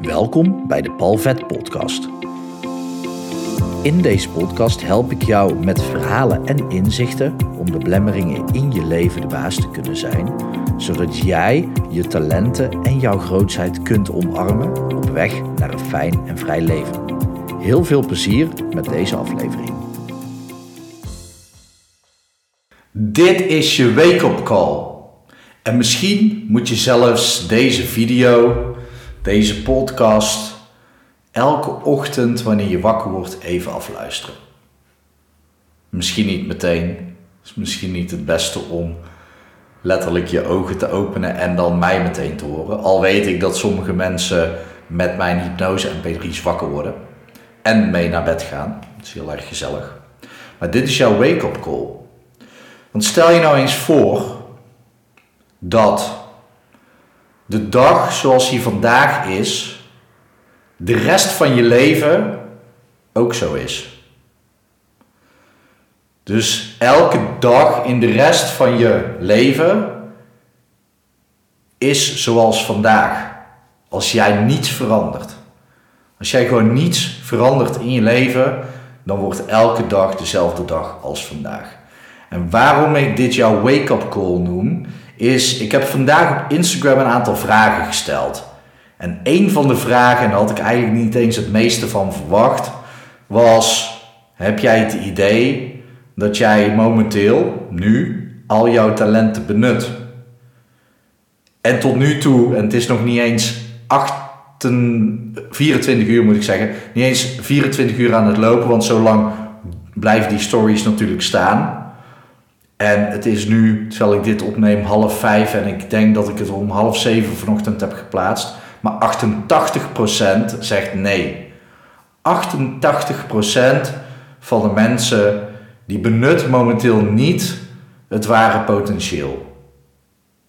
Welkom bij de Palvet Podcast. In deze podcast help ik jou met verhalen en inzichten om de belemmeringen in je leven de baas te kunnen zijn, zodat jij je talenten en jouw grootheid kunt omarmen op weg naar een fijn en vrij leven. Heel veel plezier met deze aflevering. Dit is je wake-up call. En misschien moet je zelfs deze video, deze podcast, elke ochtend wanneer je wakker wordt even afluisteren. Misschien niet meteen, is misschien niet het beste om letterlijk je ogen te openen en dan mij meteen te horen. Al weet ik dat sommige mensen met mijn hypnose en P3's wakker worden en mee naar bed gaan. Dat is heel erg gezellig. Maar dit is jouw wake-up call. Want stel je nou eens voor dat de dag zoals die vandaag is, de rest van je leven ook zo is. Dus elke dag in de rest van je leven is zoals vandaag. Als jij niets verandert. Als jij gewoon niets verandert in je leven, dan wordt elke dag dezelfde dag als vandaag. En waarom ik dit jouw wake-up call noem, is ik heb vandaag op Instagram een aantal vragen gesteld. En een van de vragen, en daar had ik eigenlijk niet eens het meeste van verwacht, was: heb jij het idee dat jij momenteel, nu, al jouw talenten benut? En tot nu toe, en het is nog niet eens 8, 24 uur moet ik zeggen, niet eens 24 uur aan het lopen, want zo lang blijven die stories natuurlijk staan. En het is nu, terwijl ik dit opneem, half vijf en ik denk dat ik het om half zeven vanochtend heb geplaatst. Maar 88% zegt nee. 88% van de mensen die benut momenteel niet het ware potentieel.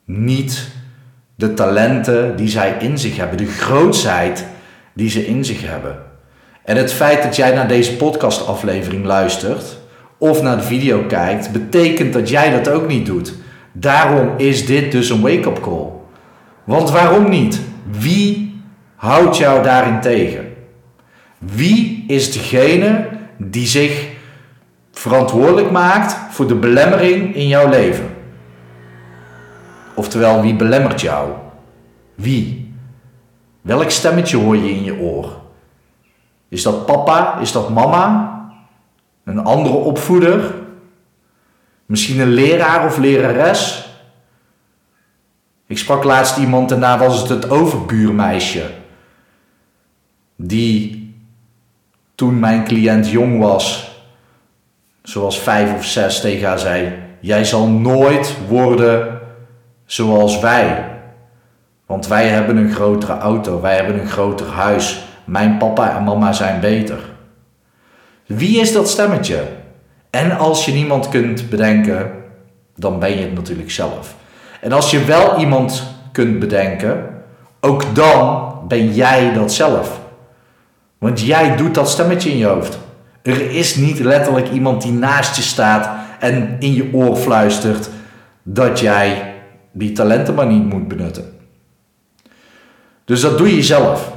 Niet de talenten die zij in zich hebben, de grootsheid die ze in zich hebben. En het feit dat jij naar deze podcastaflevering luistert, of naar de video kijkt, betekent dat jij dat ook niet doet. Daarom is dit dus een wake-up call. Want waarom niet? Wie houdt jou daarin tegen? Wie is degene die zich verantwoordelijk maakt voor de belemmering in jouw leven? Oftewel, wie belemmert jou? Wie? Welk stemmetje hoor je in je oor? Is dat papa? Is dat mama? Een andere opvoeder, misschien een leraar of lerares. Ik sprak laatst iemand en daar was het het overbuurmeisje, die toen mijn cliënt jong was, zoals vijf of zes, tegen haar zei: Jij zal nooit worden zoals wij. Want wij hebben een grotere auto, wij hebben een groter huis. Mijn papa en mama zijn beter. Wie is dat stemmetje? En als je niemand kunt bedenken, dan ben je het natuurlijk zelf. En als je wel iemand kunt bedenken, ook dan ben jij dat zelf. Want jij doet dat stemmetje in je hoofd. Er is niet letterlijk iemand die naast je staat en in je oor fluistert dat jij die talenten maar niet moet benutten. Dus dat doe je zelf.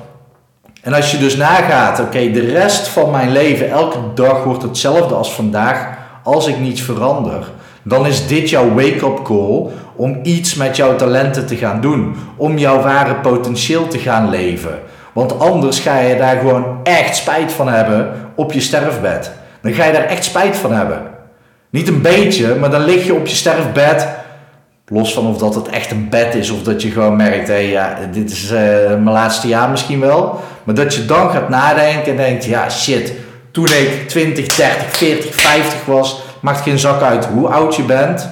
En als je dus nagaat, oké, de rest van mijn leven, elke dag wordt hetzelfde als vandaag, als ik niets verander, dan is dit jouw wake-up call om iets met jouw talenten te gaan doen, om jouw ware potentieel te gaan leven. Want anders ga je daar gewoon echt spijt van hebben op je sterfbed. Dan ga je daar echt spijt van hebben. Niet een beetje, maar dan lig je op je sterfbed Los van of dat het echt een bed is of dat je gewoon merkt, hé, ja, dit is uh, mijn laatste jaar misschien wel. Maar dat je dan gaat nadenken en denkt, ja shit, toen ik 20, 30, 40, 50 was, maakt geen zak uit hoe oud je bent.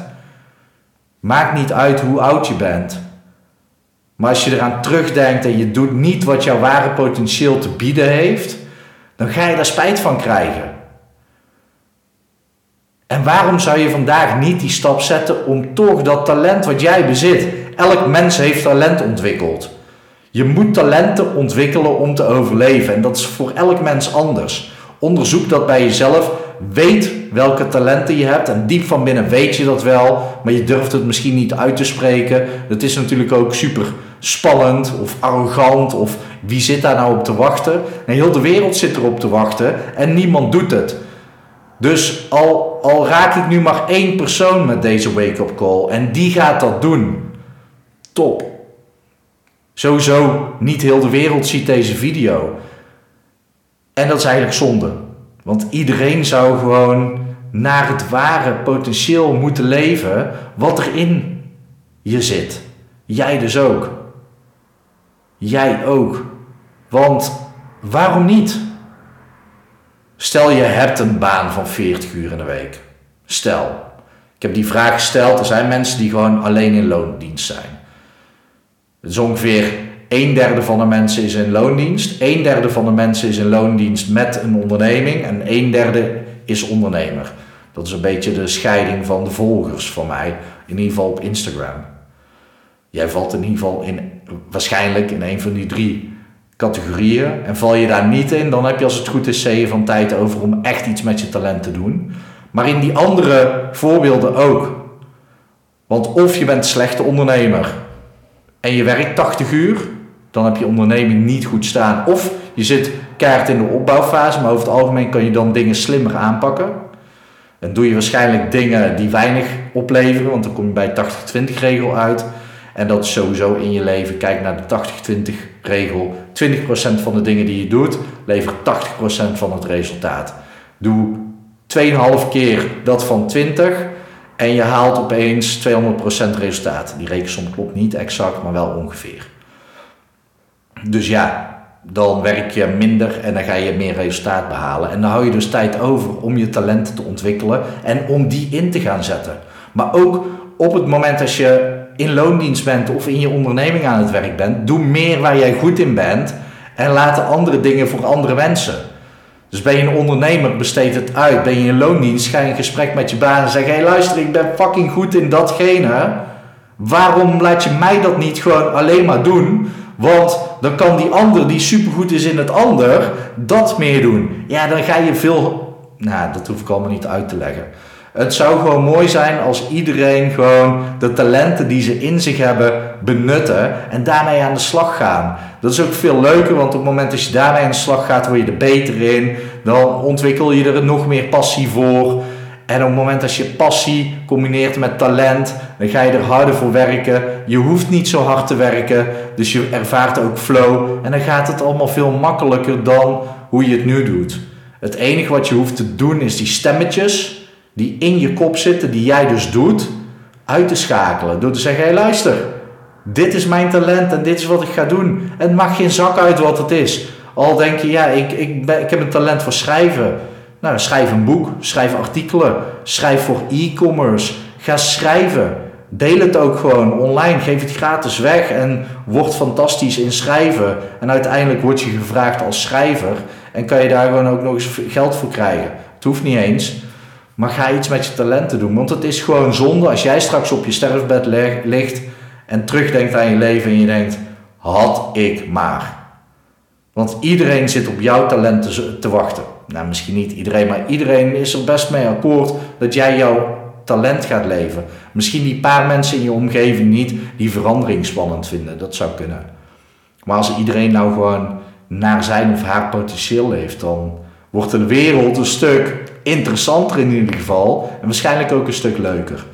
Maakt niet uit hoe oud je bent. Maar als je eraan terugdenkt en je doet niet wat jouw ware potentieel te bieden heeft, dan ga je daar spijt van krijgen. En waarom zou je vandaag niet die stap zetten om toch dat talent wat jij bezit? Elk mens heeft talent ontwikkeld. Je moet talenten ontwikkelen om te overleven. En dat is voor elk mens anders. Onderzoek dat bij jezelf. Weet welke talenten je hebt. En diep van binnen weet je dat wel. Maar je durft het misschien niet uit te spreken. Dat is natuurlijk ook super spannend of arrogant of wie zit daar nou op te wachten? En heel de wereld zit erop te wachten en niemand doet het. Dus al, al raak ik nu maar één persoon met deze wake-up call en die gaat dat doen. Top. Sowieso niet heel de wereld ziet deze video. En dat is eigenlijk zonde. Want iedereen zou gewoon naar het ware potentieel moeten leven wat er in je zit. Jij dus ook. Jij ook. Want waarom niet? Stel je hebt een baan van 40 uur in de week. Stel. Ik heb die vraag gesteld. Er zijn mensen die gewoon alleen in loondienst zijn. Is ongeveer een derde van de mensen is in loondienst. Een derde van de mensen is in loondienst met een onderneming. En een derde is ondernemer. Dat is een beetje de scheiding van de volgers van mij. In ieder geval op Instagram. Jij valt in ieder geval in, waarschijnlijk in een van die drie categorieën. En val je daar niet in, dan heb je als het goed is zeeën van tijd over om echt iets met je talent te doen. Maar in die andere voorbeelden ook. Want of je bent slechte ondernemer en je werkt 80 uur, dan heb je onderneming niet goed staan. Of je zit keihard in de opbouwfase, maar over het algemeen kan je dan dingen slimmer aanpakken. Dan doe je waarschijnlijk dingen die weinig opleveren, want dan kom je bij 80-20 regel uit. En dat is sowieso in je leven. Kijk naar de 80-20 regel. 20% van de dingen die je doet, levert 80% van het resultaat. Doe 2,5 keer dat van 20 en je haalt opeens 200% resultaat. Die rekensom klopt niet exact, maar wel ongeveer. Dus ja, dan werk je minder en dan ga je meer resultaat behalen. En dan hou je dus tijd over om je talenten te ontwikkelen en om die in te gaan zetten. Maar ook op het moment als je in loondienst bent of in je onderneming aan het werk bent, doe meer waar jij goed in bent en laat de andere dingen voor andere mensen. Dus ben je een ondernemer, besteed het uit. Ben je in loondienst, ga je in gesprek met je baas en zeg: Hé, hey, luister, ik ben fucking goed in datgene. Waarom laat je mij dat niet gewoon alleen maar doen? Want dan kan die ander die supergoed is in het ander dat meer doen. Ja, dan ga je veel. Nou, dat hoef ik allemaal niet uit te leggen. Het zou gewoon mooi zijn als iedereen gewoon de talenten die ze in zich hebben benutten en daarmee aan de slag gaan. Dat is ook veel leuker, want op het moment dat je daarmee aan de slag gaat, word je er beter in. Dan ontwikkel je er nog meer passie voor. En op het moment dat je passie combineert met talent, dan ga je er harder voor werken. Je hoeft niet zo hard te werken, dus je ervaart ook flow. En dan gaat het allemaal veel makkelijker dan hoe je het nu doet. Het enige wat je hoeft te doen is die stemmetjes die in je kop zitten, die jij dus doet, uit te schakelen. Door te zeggen, hé hey, luister, dit is mijn talent en dit is wat ik ga doen. En het maakt geen zak uit wat het is. Al denk je, ja, ik, ik, ben, ik heb een talent voor schrijven. Nou, schrijf een boek, schrijf artikelen, schrijf voor e-commerce. Ga schrijven. Deel het ook gewoon online. Geef het gratis weg en word fantastisch in schrijven. En uiteindelijk word je gevraagd als schrijver en kan je daar gewoon ook nog eens geld voor krijgen. Het hoeft niet eens. Maar ga iets met je talenten doen. Want het is gewoon zonde als jij straks op je sterfbed ligt en terugdenkt aan je leven en je denkt, had ik maar. Want iedereen zit op jouw talenten te wachten. Nou, misschien niet iedereen, maar iedereen is er best mee akkoord dat jij jouw talent gaat leven. Misschien die paar mensen in je omgeving niet die verandering spannend vinden. Dat zou kunnen. Maar als iedereen nou gewoon naar zijn of haar potentieel leeft, dan wordt de wereld een stuk interessanter in ieder geval. En waarschijnlijk ook een stuk leuker.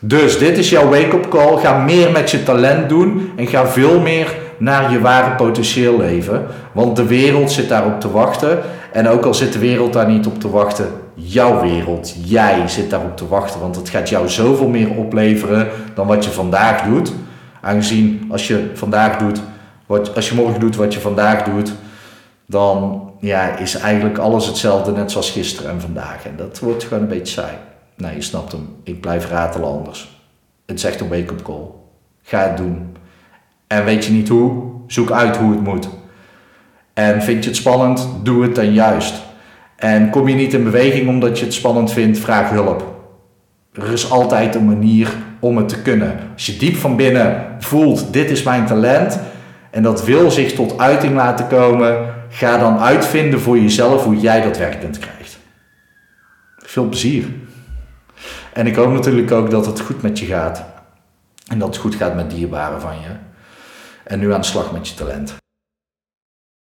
Dus dit is jouw wake-up call. Ga meer met je talent doen en ga veel meer naar je ware potentieel leven. Want de wereld zit daarop te wachten. En ook al zit de wereld daar niet op te wachten, jouw wereld, jij zit daarop te wachten. Want het gaat jou zoveel meer opleveren dan wat je vandaag doet. Aangezien als je vandaag doet, wat, als je morgen doet wat je vandaag doet, dan ja, is eigenlijk alles hetzelfde, net zoals gisteren en vandaag. En dat wordt gewoon een beetje saai. Nee, je snapt hem. Ik blijf ratelen anders. Het is echt een wake-up call. Ga het doen. En weet je niet hoe? Zoek uit hoe het moet. En vind je het spannend? Doe het dan juist. En kom je niet in beweging omdat je het spannend vindt? Vraag hulp. Er is altijd een manier om het te kunnen. Als je diep van binnen voelt, dit is mijn talent, en dat wil zich tot uiting laten komen, Ga dan uitvinden voor jezelf hoe jij dat werkend krijgt. Veel plezier. En ik hoop natuurlijk ook dat het goed met je gaat. En dat het goed gaat met dierbaren van je. En nu aan de slag met je talent.